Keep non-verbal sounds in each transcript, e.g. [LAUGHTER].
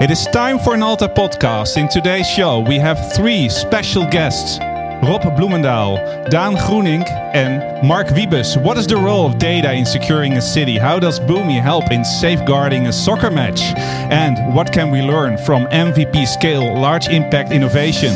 It is time for an Nalta podcast. In today's show, we have three special guests Rob Bloemendal, Daan Groenink, and Mark Wiebes. What is the role of data in securing a city? How does Boomi help in safeguarding a soccer match? And what can we learn from MVP scale large impact innovation?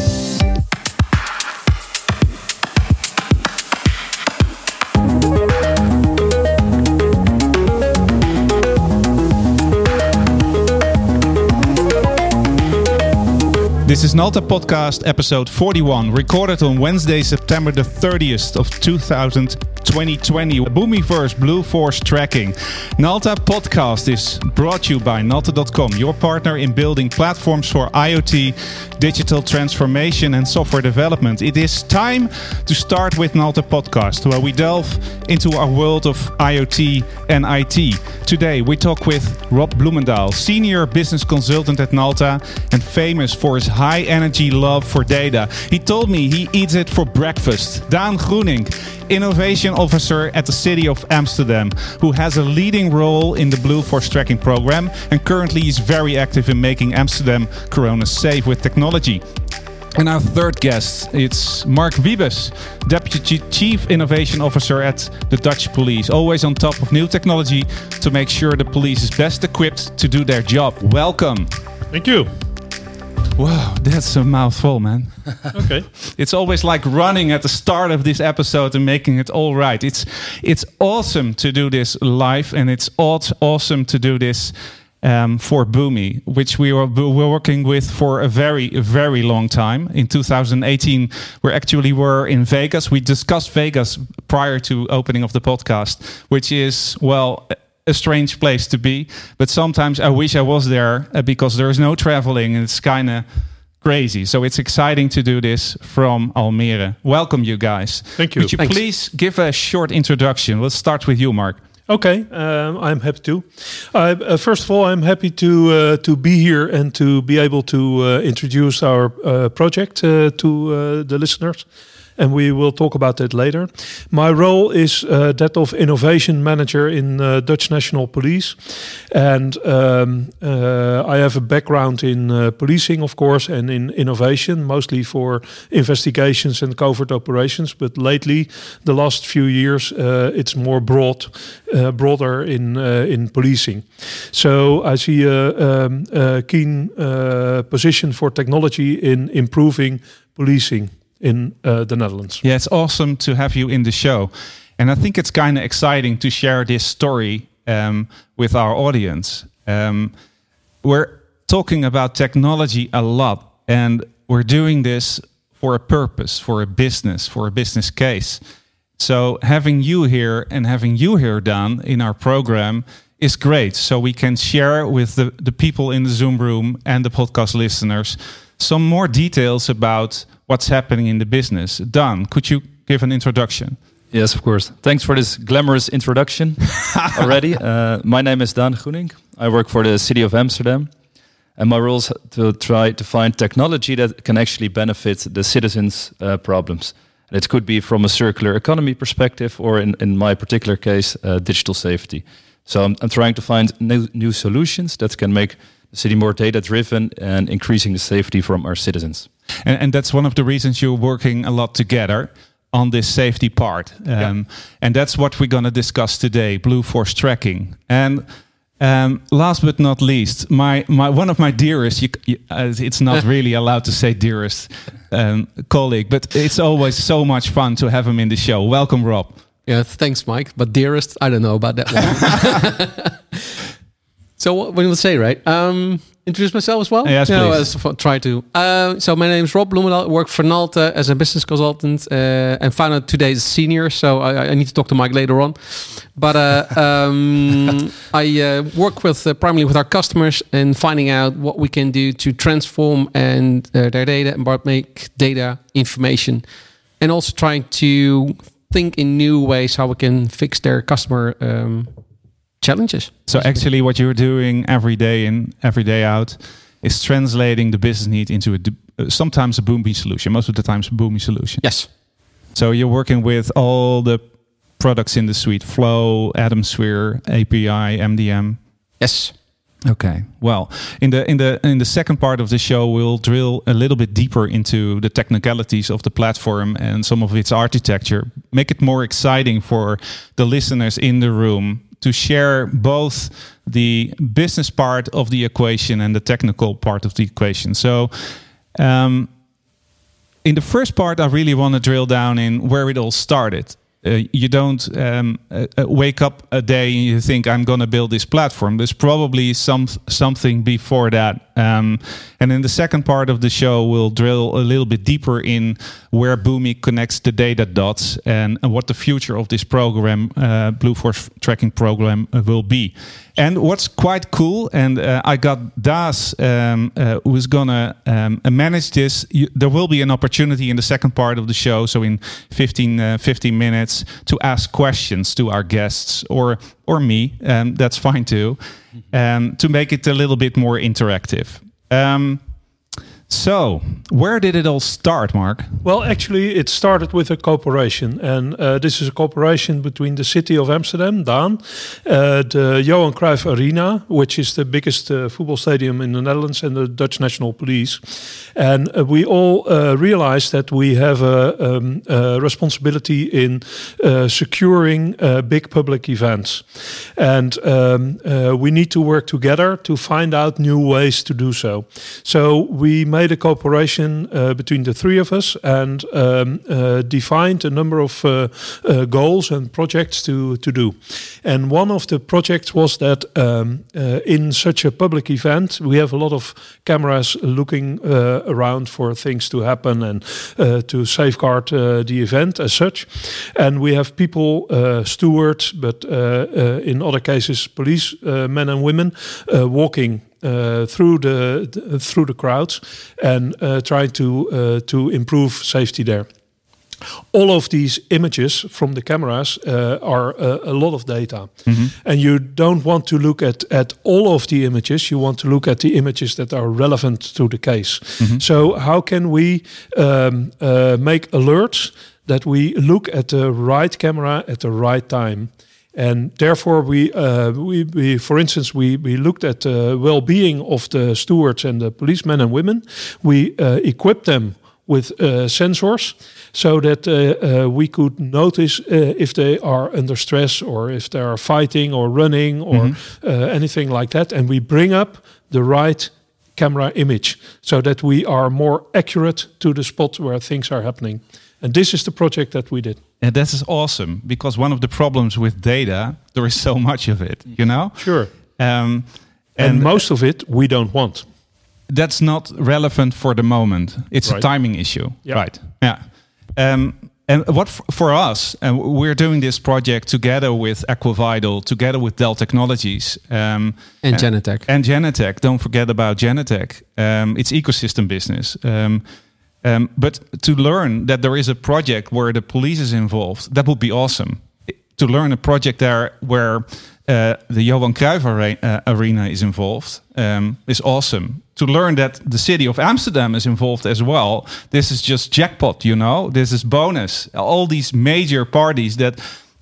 This is Nalta Podcast episode 41, recorded on Wednesday, September the 30th of 2020. Boomiverse Blue Force Tracking. Nalta Podcast is brought to you by Nalta.com, your partner in building platforms for IoT, digital transformation, and software development. It is time to start with Nalta Podcast, where we delve into our world of IoT and IT. Today, we talk with Rob Bloemendal, senior business consultant at Nalta and famous for his high energy love for data. He told me he eats it for breakfast. Daan Groenink, innovation officer at the city of Amsterdam, who has a leading role in the Blue Force tracking program and currently is very active in making Amsterdam corona safe with technology. And our third guest, it's Mark Wiebes, Deputy Chief Innovation Officer at the Dutch Police, always on top of new technology to make sure the police is best equipped to do their job. Welcome. Thank you. Wow, that's a mouthful, man. [LAUGHS] okay. It's always like running at the start of this episode and making it all right. It's it's awesome to do this live, and it's awesome to do this um, for Boomi, which we were, were working with for a very, very long time. In 2018, we actually were in Vegas. We discussed Vegas prior to opening of the podcast, which is well a strange place to be. But sometimes I wish I was there uh, because there's no traveling and it's kind of crazy. So it's exciting to do this from Almere. Welcome, you guys. Thank you. Would you Thanks. please give a short introduction? Let's start with you, Mark. Okay, um, I'm happy to. Uh, uh, first of all, I'm happy to uh, to be here and to be able to uh, introduce our uh, project uh, to the listeners and we will talk about that later. My role is uh, that of innovation manager in uh, Dutch National Police, and um, uh, I have a background in uh, policing, of course, and in innovation, mostly for investigations and covert operations. But lately, the last few years, uh, it's more broad, broader in in policing. So I see a, um, a keen position for technology in improving policing in uh, the Netherlands. Yeah, it's awesome to have you in the show. And I think it's kind of exciting to share this story um, with our audience. Um, we're talking about technology a lot, and we're doing this for a purpose, for a business, for a business case. So having you here and having you here, Daan in our program is great. So we can share with the, the people in the Zoom room and the podcast listeners some more details about what's happening in the business. Dan, could you give an introduction? Yes, of course. Thanks for this glamorous introduction [LAUGHS] already. Uh, my name is Dan Groenink. I work for the city of Amsterdam. And my role is to try to find technology that can actually benefit the citizens' uh, problems. And it could be from a circular economy perspective, or in, in my particular case, uh, digital safety. So I'm, I'm trying to find new, new solutions that can make city more data driven and increasing the safety from our citizens. And, and that's one of the reasons you're working a lot together on this safety part. Um, yeah. And that's what we're going to discuss today Blue Force tracking. And um, last but not least, my, my one of my dearest, you, you, uh, it's not [LAUGHS] really allowed to say dearest um, colleague, but it's always so much fun to have him in the show. Welcome, Rob. Yeah, thanks, Mike. But dearest, I don't know about that one. [LAUGHS] so what, do you say, right? Um, introduce myself as well? Yes, no, please. Uh, try to. Uh, so my name is Rob Bloemendal. I work for Nalta as a business consultant uh, and found out today is senior. So I, I, need to talk to Mike later on. But uh, [LAUGHS] um, I uh, work with uh, primarily with our customers and finding out what we can do to transform and their data and make data information, and also trying to think in new ways how we can fix their customer. Um, challenges. So actually, what you're doing every day in, every day out, is translating the business need into a uh, sometimes a Boomi solution. Most of the times, a Boomi solution. Yes. So you're working with all the products in the suite: Flow, Atomsphere, API, MDM. Yes. Okay. Well, in the in the in the second part of the show, we'll drill a little bit deeper into the technicalities of the platform and some of its architecture. Make it more exciting for the listeners in the room to share both the business part of the equation and the technical part of the equation. So. Um, in the first part, I really want to drill down in where it all started. Uh, you don't um, uh, uh, wake up a day and you think I'm going to build this platform. There's probably some something before that. Um, and in the second part of the show, we'll drill a little bit deeper in where Boomi connects the data dots and, and what the future of this program, uh, Blue Force tracking program, uh, will be. And what's quite cool, and uh, I got Das, um, uh, who's gonna um, manage this. You, there will be an opportunity in the second part of the show, so in 15, uh, 15 minutes, to ask questions to our guests or or me. Um, that's fine too, um, to make it a little bit more interactive. Um, so, where did it all start, Mark? Well, actually, it started with a cooperation, and uh, this is a cooperation between the city of Amsterdam, Daan, uh, the Johan Cruyff Arena, which is the biggest uh, football stadium in the Netherlands, and the Dutch National Police. And uh, we all uh, realized that we have a, um, a responsibility in uh, securing big public events, and um, we need to work together to find out new ways to do so. So we made a cooperation uh, between the three of us and um, uh, defined a number of uh, uh goals and projects to, to do. And one of the projects was that um, uh, in such a public event, we have a lot of cameras looking around for things to happen and to safeguard the event as such. And we have people, stewards, but in other cases, police men and women walking through the, the, through the crowds and uh, try to uh, to improve safety there. All of these images from the cameras uh, are a lot of data, mm-hmm. and you don't want to look at at all of the images. You want to look at the images that are relevant to the case. Mm-hmm. So how can we um, uh, make alerts that we look at the right camera at the right time? And therefore, we, uh, we, we, for instance, we, we looked at the well-being of the stewards and the policemen and women. We uh, equipped them with uh, sensors so that uh, uh, we could notice uh, if they are under stress or if they are fighting or running or mm -hmm. anything like that. And we bring up the right camera image so that we are more accurate to the spot where things are happening. And this is the project that we did. And this is awesome because one of the problems with data, there is so much of it, you know? Sure. Um, and, and, most of it we don't want. That's not relevant for the moment. It's right. a timing issue. Right. Yeah. Um, and what for us, and we're doing this project together with Equivital, together with Dell Technologies, um, and Genetec. And Genetec. Don't forget about Genetec. Um, it's ecosystem business. Um, um, but to learn that there is a project where the police is involved, that would be awesome. To learn a project there where uh, the Johan Cruyff uh, Arena is involved um, is awesome. To learn that the city of Amsterdam is involved as well, this is just jackpot, you know. This is bonus. All these major parties that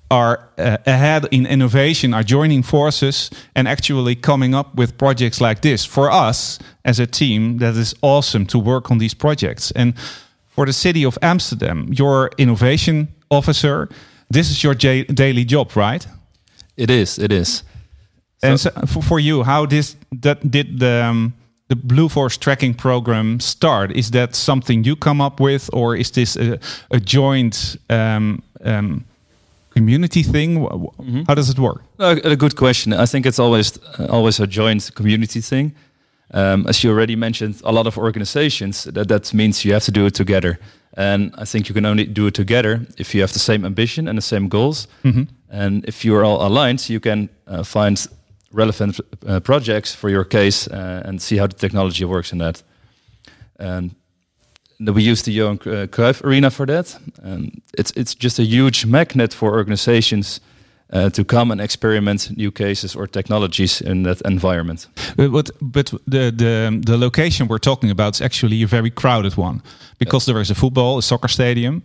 are uh, ahead in innovation are joining forces and actually coming up with projects like this. For us as a team, that is awesome to work on these projects. And for the city of Amsterdam, your innovation officer, this is your daily job, right? It is. It is. And so for, for you, how this that did the um, the Blue Force tracking program start? Is that something you come up with, or is this a, a joint um, um, community thing? Mm-hmm. How does it work? a good question. I think it's always always a joint community thing. Um, as you already mentioned, a lot of organizations that that means you have to do it together. And I think you can only do it together if you have the same ambition and the same goals. Mm-hmm. And if you're all aligned, you can uh, find relevant uh, projects for your case uh, and see how the technology works in that. And we use the Johan uh, Cruyff Arena for that. Um, it's it's just a huge magnet for organizations uh, to come and experiment new cases or technologies in that environment. But but the the the location we're talking about is actually a very crowded one because there is a football, a soccer stadium.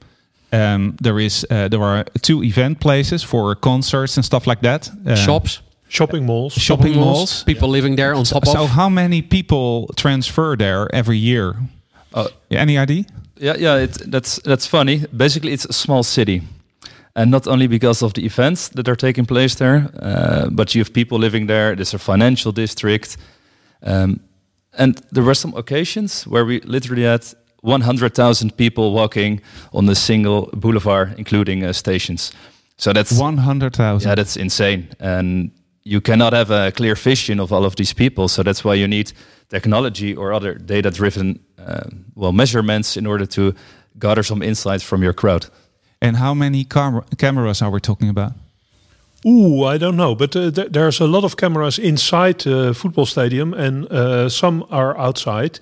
Um, there is uh, there are two event places for concerts and stuff like that. Uh, shops. Shopping malls. shopping malls. people living there on top So of. how many people transfer there every year? Uh, Any idea? Yeah, yeah, it, that's that's funny. Basically, it's a small city, and not only because of the events that are taking place there, uh, but you have people living there. There's a financial district, um, and there were some occasions where we literally had 100,000 people walking on a single boulevard, including uh, stations. So that's One hundred thousand. yeah, that's insane, and you cannot have a clear vision of all of these people. So that's why you need technology or other data-driven, uh, well, measurements in order to gather some insights from your crowd. And how many cam- cameras are we talking about? Ooh, I don't know, but uh, th- there's a lot of cameras inside the football stadium, and uh, some are outside,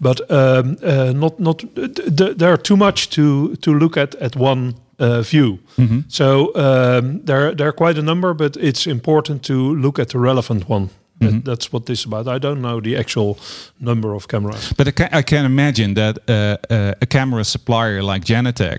but um, uh, not not. Th- th- there are too much to to look at at one uh, view. So um, there there are quite a number, but it's important to look at the relevant one. That, that's what this is about. I don't know the actual number of cameras. But I can, I can imagine that uh, uh, a camera supplier like Genetec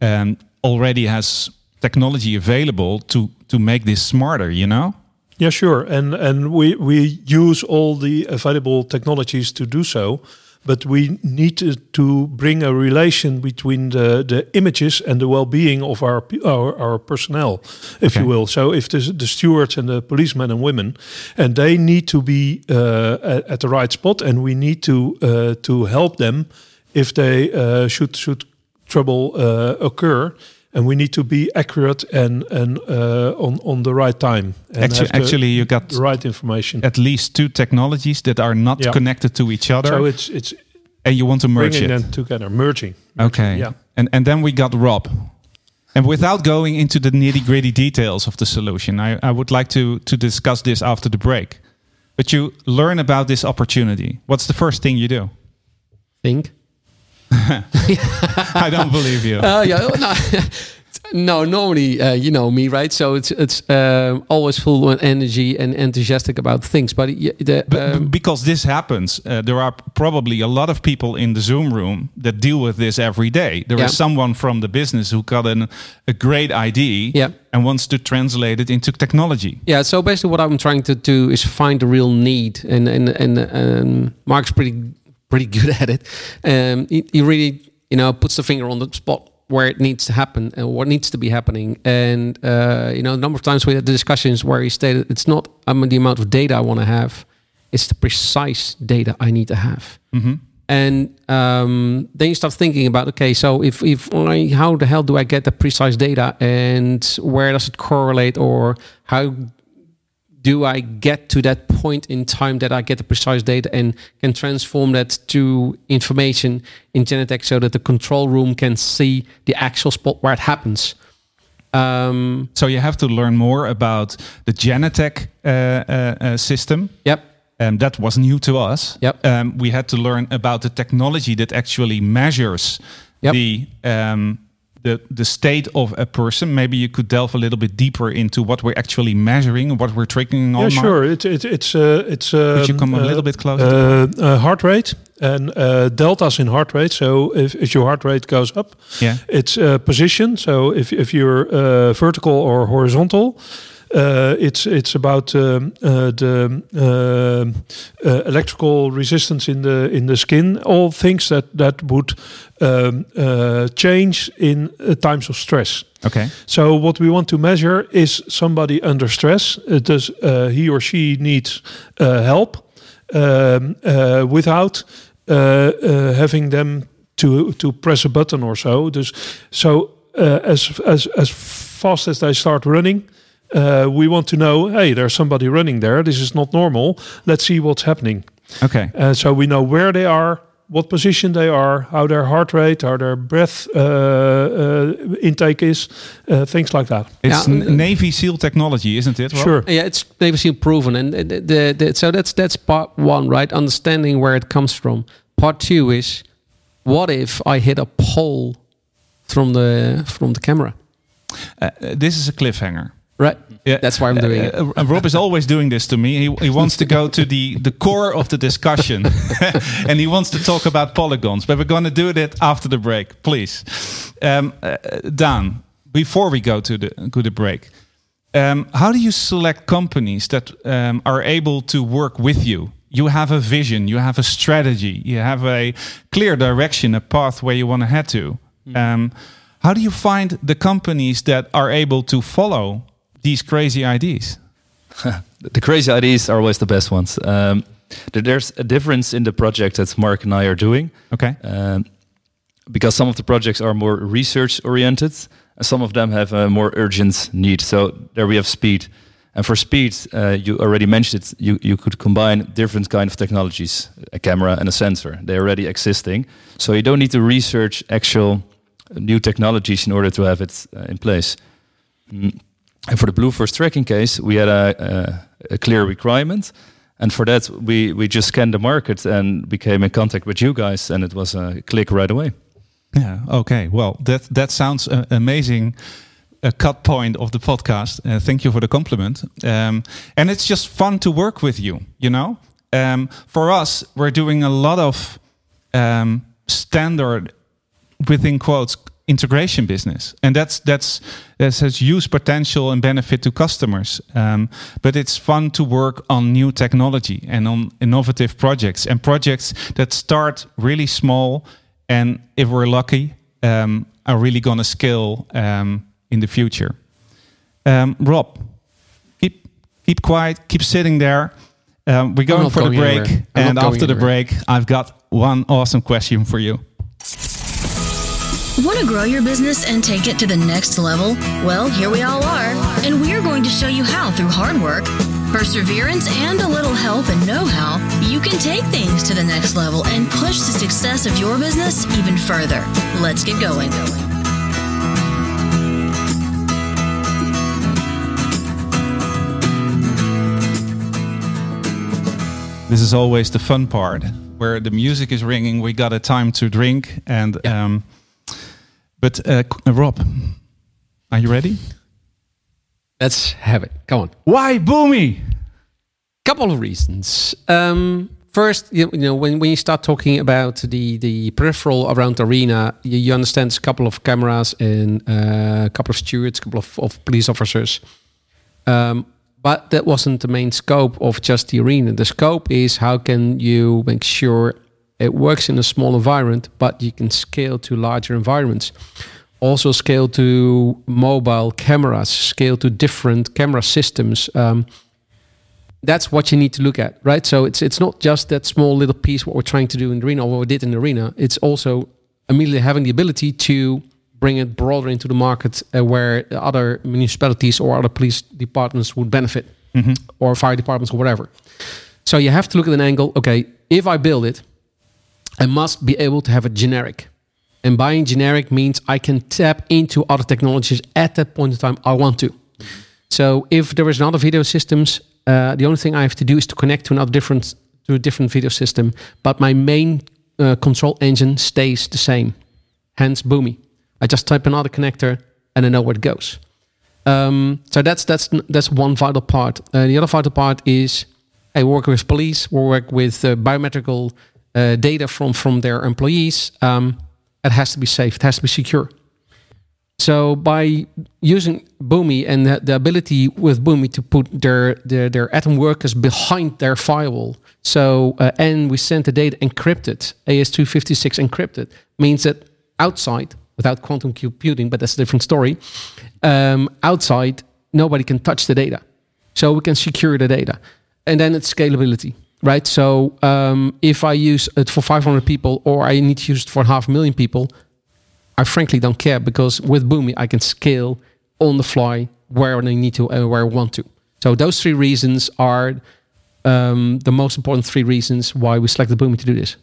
um, already has technology available to to make this smarter. You know. Yeah, sure. And and we we use all the available technologies to do so, but we need to, to bring a relation between the, the images and the well-being of our our, our personnel, if Okay. you will. So if the the stewards and the policemen and women, and they need to be uh, at, at the right spot, and we need to uh, to help them if they uh, should should trouble uh, occur. And we need to be accurate and and uh, on on the right time. And Actually, have actually, you got the right information. at least two technologies that are not Yeah. connected to each other, So it's it's and you want to merge bringing it. them together, merging. Okay. Yeah. And and then we got Rob. And without going into the nitty gritty details of the solution, I, I would like to to discuss this after the break. But you learn about this opportunity. What's the first thing you do? think. [LAUGHS] I don't believe you. Uh, yeah, no, [LAUGHS] no. Normally, uh, you know me, right? So it's it's um always full of energy and enthusiastic about things. But the um, because this happens, uh, there are probably a lot of people in the Zoom room that deal with this every day. There is Yeah. someone from the business who got an, a great idea Yeah. and wants to translate it into technology. yeah. So basically, what I'm trying to do is find the real need, and and and um, Mark's pretty pretty good [LAUGHS] at it. Um, he, he really, you know, puts the finger on the spot where it needs to happen and what needs to be happening. And uh, you know, a number of times we had the discussions where he stated it's not um, the amount of data I want to have; it's the precise data I need to have. And um, then you start thinking about okay, so if if I how the hell do I get the precise data and where does it correlate or how do I get to that point in time that I get the precise data and can transform that to information in Genetec so that the control room can see the actual spot where it happens. Um, So you have to learn more about the Genetec uh, uh, uh, system. yep. Um, that was new to us. Yep. Um, we had to learn about the technology that actually measures Yep. the um, the the state of a person. Maybe you could delve a little bit deeper into what we're actually measuring, what we're tracking on. Yeah, sure. It, it, it's uh, it's. Um, Could you come a little bit closer Uh, uh, heart rate and uh, deltas in heart rate. So if, if your heart rate goes up, Yeah. it's uh, position. So if if you're uh, vertical or horizontal. Uh, it's it's about um, uh, the electrical resistance in the in the skin. All things that that would um, uh, change in uh, times of stress. Okay. So what we want to measure is somebody under stress. Does uh, he or she needs uh, help um, uh, without uh, uh, having them to to press a button or so? Dus, so uh, as as as fast as they start running. Uh, we want to know, hey, there's somebody running there. This is not normal. Let's see what's happening. Okay. Uh, so we know where they are, what position they are, how their heart rate, how their breath uh, uh, intake is, uh, things like that. It's Yeah, Navy SEAL technology, isn't it? Rob? Sure. Yeah, it's Navy SEAL proven, and the, the, the, so that's that's part one, right? Understanding where it comes from. Part two is, what if I hit a pole from the from the camera? Uh, uh, this is a cliffhanger. Right. Yeah. That's why I'm doing it. Uh, uh, Rob is always doing this to me. He, he wants to go to the, the core of the discussion [LAUGHS] and he wants to talk about polygons, but we're going to do it after the break, please. Um, uh, Dan, before we go to the, to the break, Um, how do you select companies that um, are able to work with you? You have a vision, you have a strategy, you have a clear direction, a path where you want to head to. Um, how do you find the companies that are able to follow these crazy ideas? [LAUGHS] the crazy ideas are always the best ones. Um, there's a difference in the project that Mark and I are doing. Okay. Um, because some of the projects are more research oriented and some of them have a more urgent need. So there we have speed. And for speed, uh, you already mentioned it, you, you could combine different kind of technologies, a camera and a sensor. They're already existing. So you don't need to research actual new technologies in order to have it uh, in place. Mm. And for the Blue Force tracking case, we had a, a, a clear requirement. And for that, we, we just scanned the market and became in contact with you guys, and it was a click right away. Yeah. Okay. Well, that that sounds uh, amazing. A cut point of the podcast. Uh, thank you for the compliment. Um, and it's just fun to work with you. You know, um, for us, we're doing a lot of um, standard, within quotes, integration business, and that's that's that has huge potential and benefit to customers. Um, but it's fun to work on new technology and on innovative projects and projects that start really small and if we're lucky, um, are really going to scale um, in the future. Um, Rob, keep keep quiet, keep sitting there. Um, we're going for the break, and after the break, I've got one awesome question for you. Want to grow your business and take it to the next level? Well, here we all are, and we're going to show you how through hard work, perseverance, and a little help and know how, you can take things to the next level and push the success of your business even further. Let's get going. This is always the fun part, where the music is ringing. We got a time to drink, and um, but uh, Rob, are you ready? Let's have it. Come on. Why Boomi? couple of reasons. Um, first, you, know, when, when you start talking about the, the peripheral around the arena, you, you understand there's a couple of cameras and uh, a couple of stewards, a couple of, of police officers. Um, but that wasn't the main scope of just the arena. The scope is how can you make sure it works in a small environment, but you can scale to larger environments. Also, scale to mobile cameras, scale to different camera systems. Um, that's what you need to look at, right? So it's it's not just that small little piece what we're trying to do in the arena or what we did in the arena. It's also immediately having the ability to bring it broader into the market uh, where other municipalities or other police departments would benefit, or fire departments or whatever. So you have to look at an angle. Okay, if I build it, I must be able to have a generic. And buying generic means I can tap into other technologies at that point in time I want to. So if there is another video systems, uh, the only thing I have to do is to connect to another different to a different video system. But my main uh, control engine stays the same. Hence Boomi. I just type another connector and I know where it goes. Um, so that's that's that's one vital part. Uh, the other vital part is I work with police. We work with uh, biometrical uh, data from from their employees. Um, it has to be safe. It has to be secure. So by using Boomi and the, the ability with Boomi to put their, their their Atom workers behind their firewall, so uh, and we send the data encrypted, AS256 encrypted, means that outside, without quantum computing, but that's a different story. Um, outside, nobody can touch the data, so we can secure the data, and then it's scalability, right? So um, if I use it for 500 people, or I need to use it for half a million people, I frankly don't care because with Boomi I can scale on the fly where I need to and where I want to. So those three reasons are um, the most important three reasons why we selected Boomi to do this.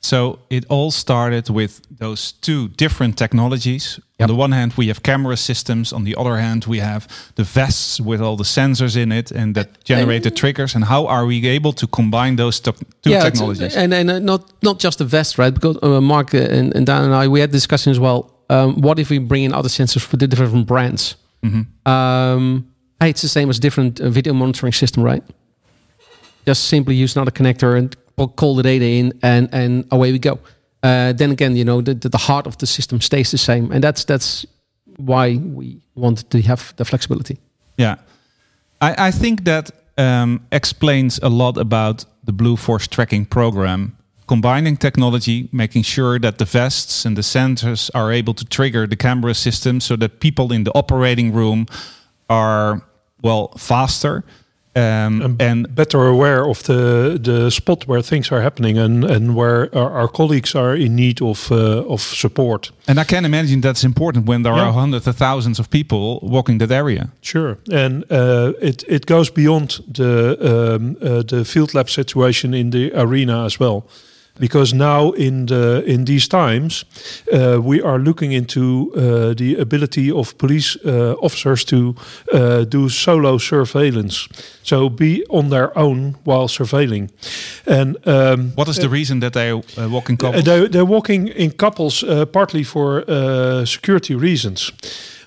So it all started with those two different technologies. On the one hand, we have camera systems. On the other hand, we have the vests with all the sensors in it and that generate the triggers. And how are we able to combine those two it's- technologies? and and uh, not not just the vest, right? Because uh, Mark uh, and, and Dan and I we had discussions as well. Um, what if we bring in other sensors for the different brands? Um, hey, it's the same as different uh, video monitoring system, right? Just simply use another connector and pull- call the data in, and and away we go. Uh, then again, you know, the, the heart of the system stays the same, and that's that's why we wanted to have the flexibility. Yeah, I, I think that um, explains a lot about the Blue Force tracking program. Combining technology, making sure that the vests and the sensors are able to trigger the camera system so that people in the operating room are, well, faster. Um, and, and better aware of the the spot where things are happening and and where our, our colleagues are in need of uh, of support. And I can imagine that's important when there Yeah. are hundreds of thousands of people walking that area. Sure, and uh, it it goes beyond the um, uh, the field lab situation in the arena as well, because now in the in these times, uh, we are looking into uh, the ability of police uh, officers to uh, do solo surveillance, so be on their own while surveilling, and um, What is the reason that they uh, walk in uh, couples? they, they're walking in couples uh, partly for uh, security reasons.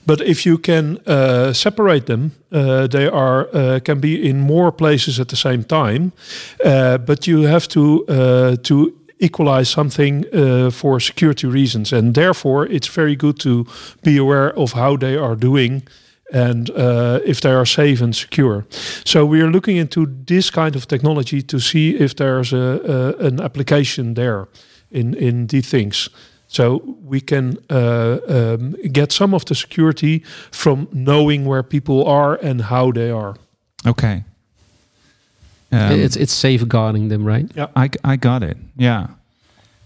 But if you can uh, separate them, uh, they are uh, can be in more places at the same time. Uh, but you have to uh, to equalize something uh, for security reasons, and therefore it's very good to be aware of how they are doing and uh, if they are safe and secure. So we are looking into this kind of technology to see if there's a, a an application there in in these things. So we can uh, um, get some of the security from knowing where people are and how they are. okay. Um, it's it's safeguarding them, right? Yeah, I, I got it. Yeah.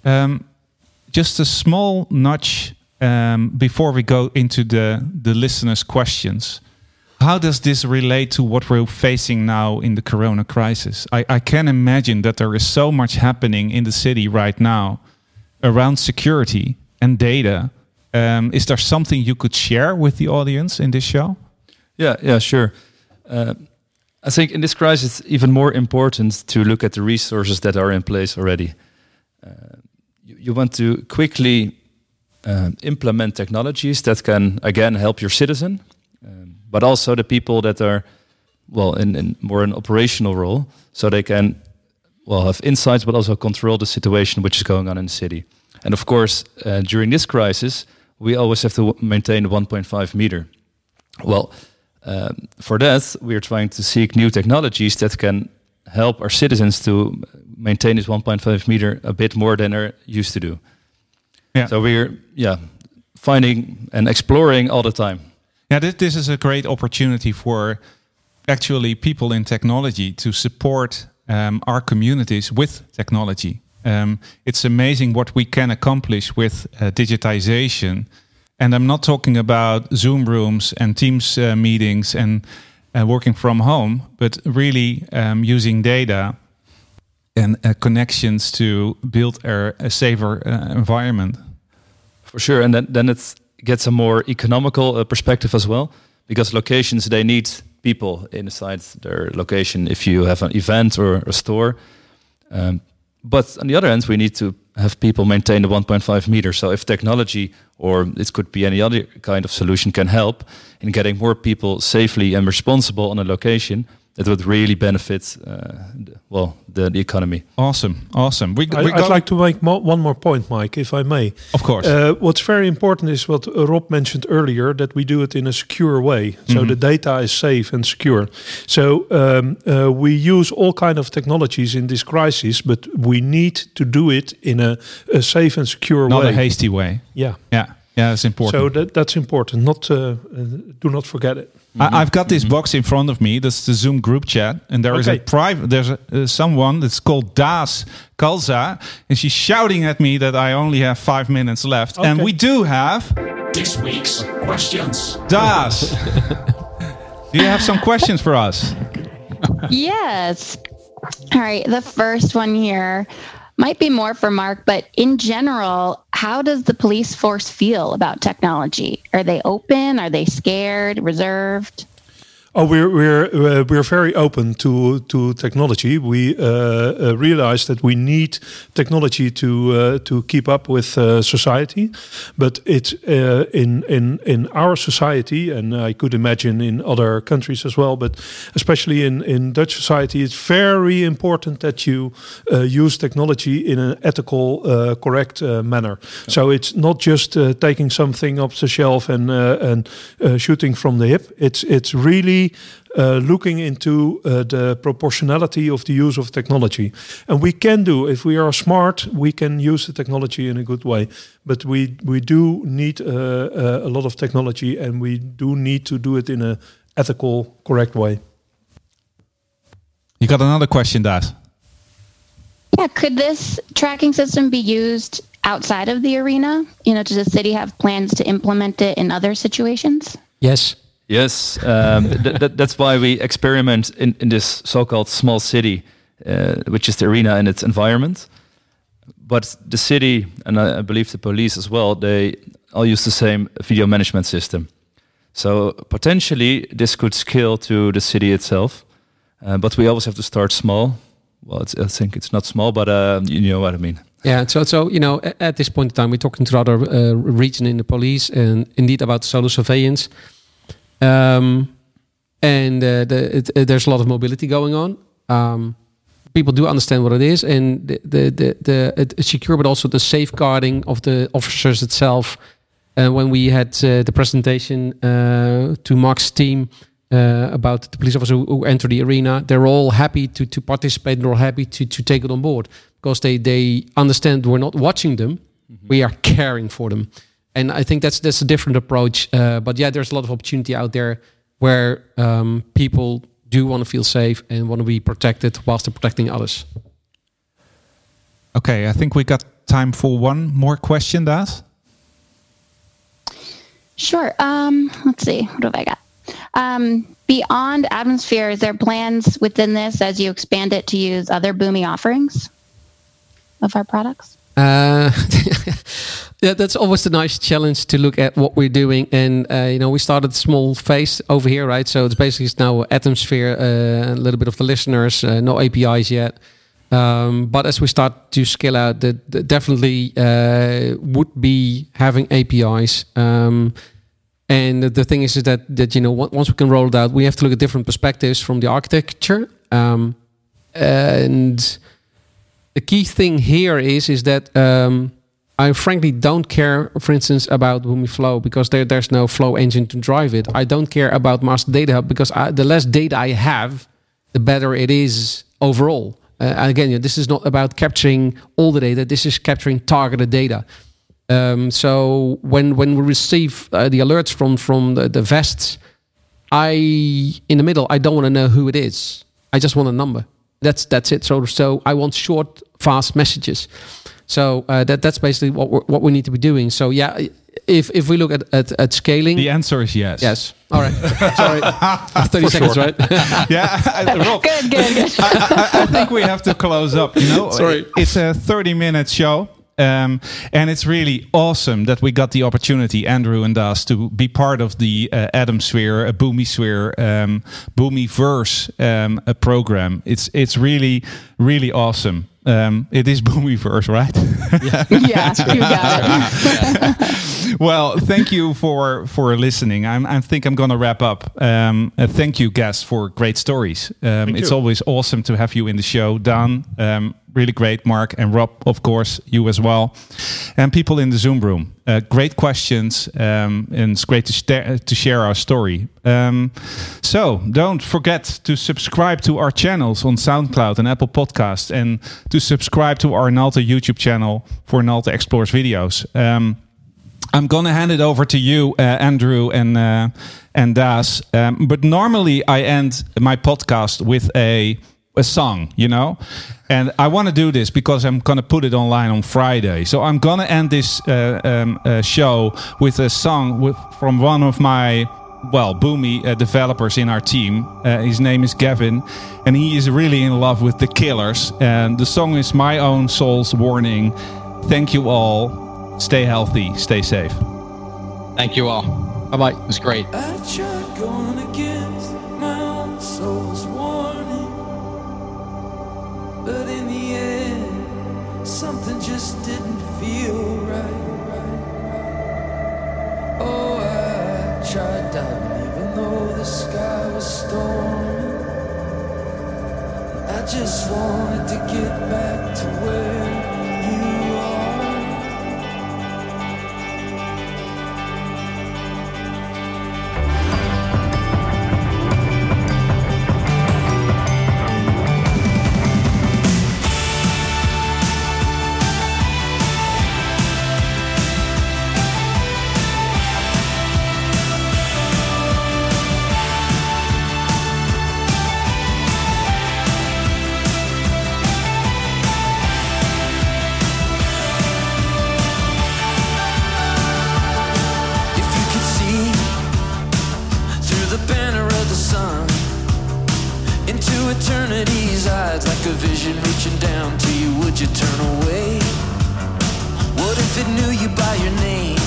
Um, just a small nudge um, before we go into the, the listeners' questions. How does this relate to what we're facing now in the corona crisis? I, I can imagine that there is so much happening in the city right now around security and data. Um, is there something you could share with the audience in this show? Yeah, yeah, sure. Uh, I think in this crisis, it's even more important to look at the resources that are in place already. Uh, you, you want to quickly um, implement technologies that can again help your citizen, um, but also the people that are well in, in more an operational role, so they can well have insights, but also control the situation which is going on in the city. And of course, uh, during this crisis, we always have to maintain 1.5 meter. Well, um, for that, we are trying to seek new technologies that can help our citizens to maintain this 1.5 meter a bit more than they're used to do. Yeah. So we're yeah finding and exploring all the time. Yeah, this, this is a great opportunity for actually people in technology to support um, our communities with technology. Um, it's amazing what we can accomplish with uh, digitization. And I'm not talking about Zoom rooms and Teams uh, meetings and uh, working from home, but really um, using data and uh, connections to build a, a safer uh, environment. For sure, and then then it gets a more economical uh, perspective as well, because locations they need people inside their location. If you have an event or a store, um, but on the other hand, we need to have people maintain the 1.5 meter. So if technology or it could be any other kind of solution can help in getting more people safely and responsible on a location, it would really benefit, uh, the, well, the, the economy. Awesome, awesome. We, I, we I'd like to make mo- one more point, Mike, if I may. of course. Uh, what's very important is what uh, Rob mentioned earlier that we do it in a secure way. So Mhm. the data is safe and secure. So um, uh, we use all kind of technologies in this crisis, but we need to do it in a, a safe and secure not way. Not a hasty way. yeah. Yeah, yeah, that's important. So that, that's important. Not uh, uh, do not forget it. I, I've got this box in front of me. That's the Zoom group chat, and there is a private. There's a, uh, someone that's called Das Kalza, and she's shouting at me that I only have five minutes left, and we do have This week's questions. Das. [LAUGHS] do you have some questions for us? Yes. All right. The first one here might be more for Mark, but in general, how does the police force feel about technology? Are they open? Are they scared? Reserved? Oh, we're we're uh, we're very open to to technology. We uh, uh, realize that we need technology to uh, to keep up with uh, society, but it's uh, in in in our society, and I could imagine in other countries as well. But especially in in Dutch society, it's very important that you uh, use technology in an ethical, uh, correct uh, manner. So it's not just uh, taking something off the shelf and uh, and uh, shooting from the hip. It's it's really really uh, looking into uh, the proportionality of the use of technology. And we can do, if we are smart, we can use the technology in a good way. But we, we do need uh, uh, a lot of technology and we do need to do it in a ethical, correct way. You got another question, Das? Yeah, could this tracking system be used outside of the arena? You know, does the city have plans to implement it in other situations? Yes. Yes, um, th- th- that's why we experiment in, in this so-called small city, uh, which is the arena and its environment. But the city, and I, I believe the police as well, they all use the same video management system. So potentially this could scale to the city itself, uh, but we always have to start small. Well, I think it's not small, but uh, you know what I mean. Yeah, so so you know, at this point in time, we're talking to other uh, region in the police, and indeed about solo surveillance. Um, and uh, the, it, it- there's a lot of mobility going on. Um, people do understand what it is, and the the the, the it, it's secure, but also the safeguarding of the officers itself. And when we had uh, the presentation uh, to Mark's team uh, about the police officer who, who enter the arena, they're all happy to to participate. They're all happy to to take it on board because they they understand we're not watching them, we are caring for them, and I think that's that's a different approach. Uh, but yeah, there's a lot of opportunity out there where um, people do want to feel safe and want to be protected whilst they're protecting others. Okay, I think we got time for one more question, Das. Sure. Um, let's see. What have I got? Um, beyond Atomsphere, is there plans within this as you expand it to use other Boomi offerings of our products? Uh, [LAUGHS] yeah, that's always the nice challenge to look at what we're doing. And uh, you know, we started a small phase over here, right? So it's basically now Atomsphere, uh, a little bit of the listeners, uh, no APIs yet. Um, but as we start to scale out, that that definitely uh, would be having APIs. Um, and the thing is, is that that you know once we can roll it out, we have to look at different perspectives from the architecture. Um, and the key thing here is is that um, I frankly don't care, for instance, about Boomi Flow because there, there's no flow engine to drive it. I don't care about Master Data Hub because I, the less data I have, the better it is overall. Uh, again, this is not about capturing all the data. This is capturing targeted data. Um, so when when we receive uh, the alerts from from the, the vests, I in the middle I don't want to know who it is. I just want a number. That's that's it. So so I want short, fast messages. So uh, that that's basically what we're, what we need to be doing. So yeah, if if we look at at, at scaling, The answer is yes. yes. All right. Sorry, [LAUGHS] thirty seconds, right? [LAUGHS] yeah, I- Rob, Good, good, good. I, I think we have to close up. You know, Sorry. it's a thirty-minute show. Um, and it's really awesome that we got the opportunity, Andrew and us, to be part of the uh, Atomsphere, a Boomi Sphere, um, Boomiverse um, a program. It's it's really really awesome. Um, it is [LAUGHS] Boomiverse, right? yeah, [LAUGHS] you got it. [LAUGHS] well, thank you for for listening. I'm, I think I'm going to wrap up. Um, uh, thank you, guests, for great stories. Um, it's you. always awesome to have you in the show, Dan. Um, really great, Mark and Rob, of course, you as well, and people in the Zoom room. Uh, great questions, um, and it's great to, to share our story. Um, so don't forget to subscribe to our channels on SoundCloud and Apple Podcasts, and to subscribe to our Nalta YouTube channel for Nalta Explores videos. Um, I'm gonna hand it over to you, uh, Andrew and uh, and Das. Um, but normally I end my podcast with a a song, you know, and I want to do this because I'm gonna put it online on Friday. So I'm gonna end this uh, um, uh, show with a song with, from one of my well Boomi uh, developers in our team. Uh, his name is Gavin, and he is really in love with the Killers. And the song is "My Own Soul's Warning." Thank you all. Stay healthy. Stay safe. Thank you all. Bye bye. It was great. I just wanted to get back to where you are. into eternity's eyes like a vision reaching down to you. Would you turn away? What if it knew you by your name?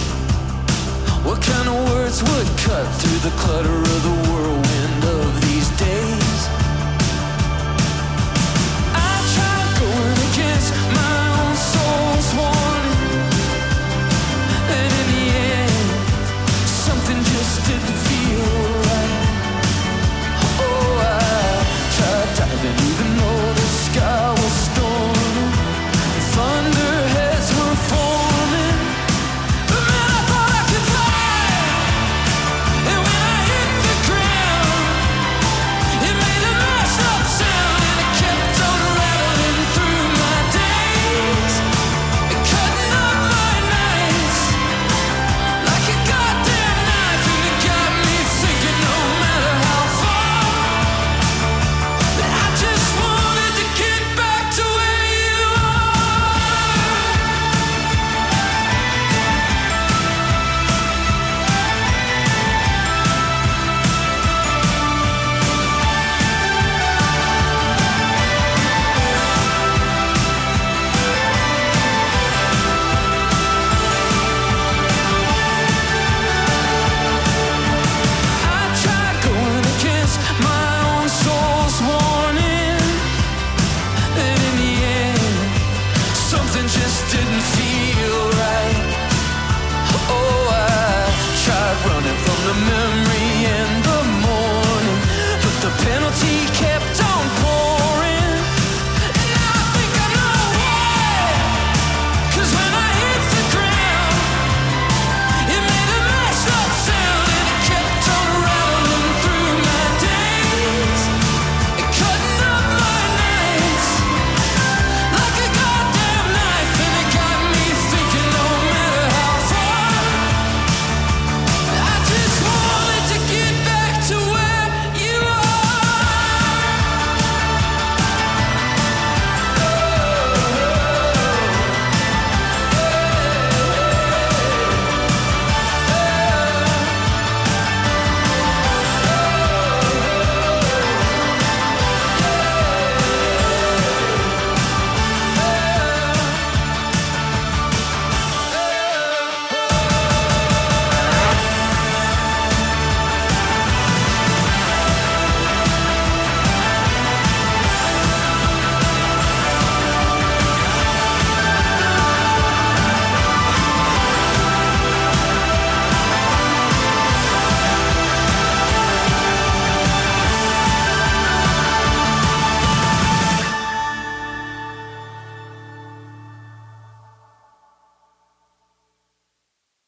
What kind of words would cut through the clutter of the whirlwind of these days?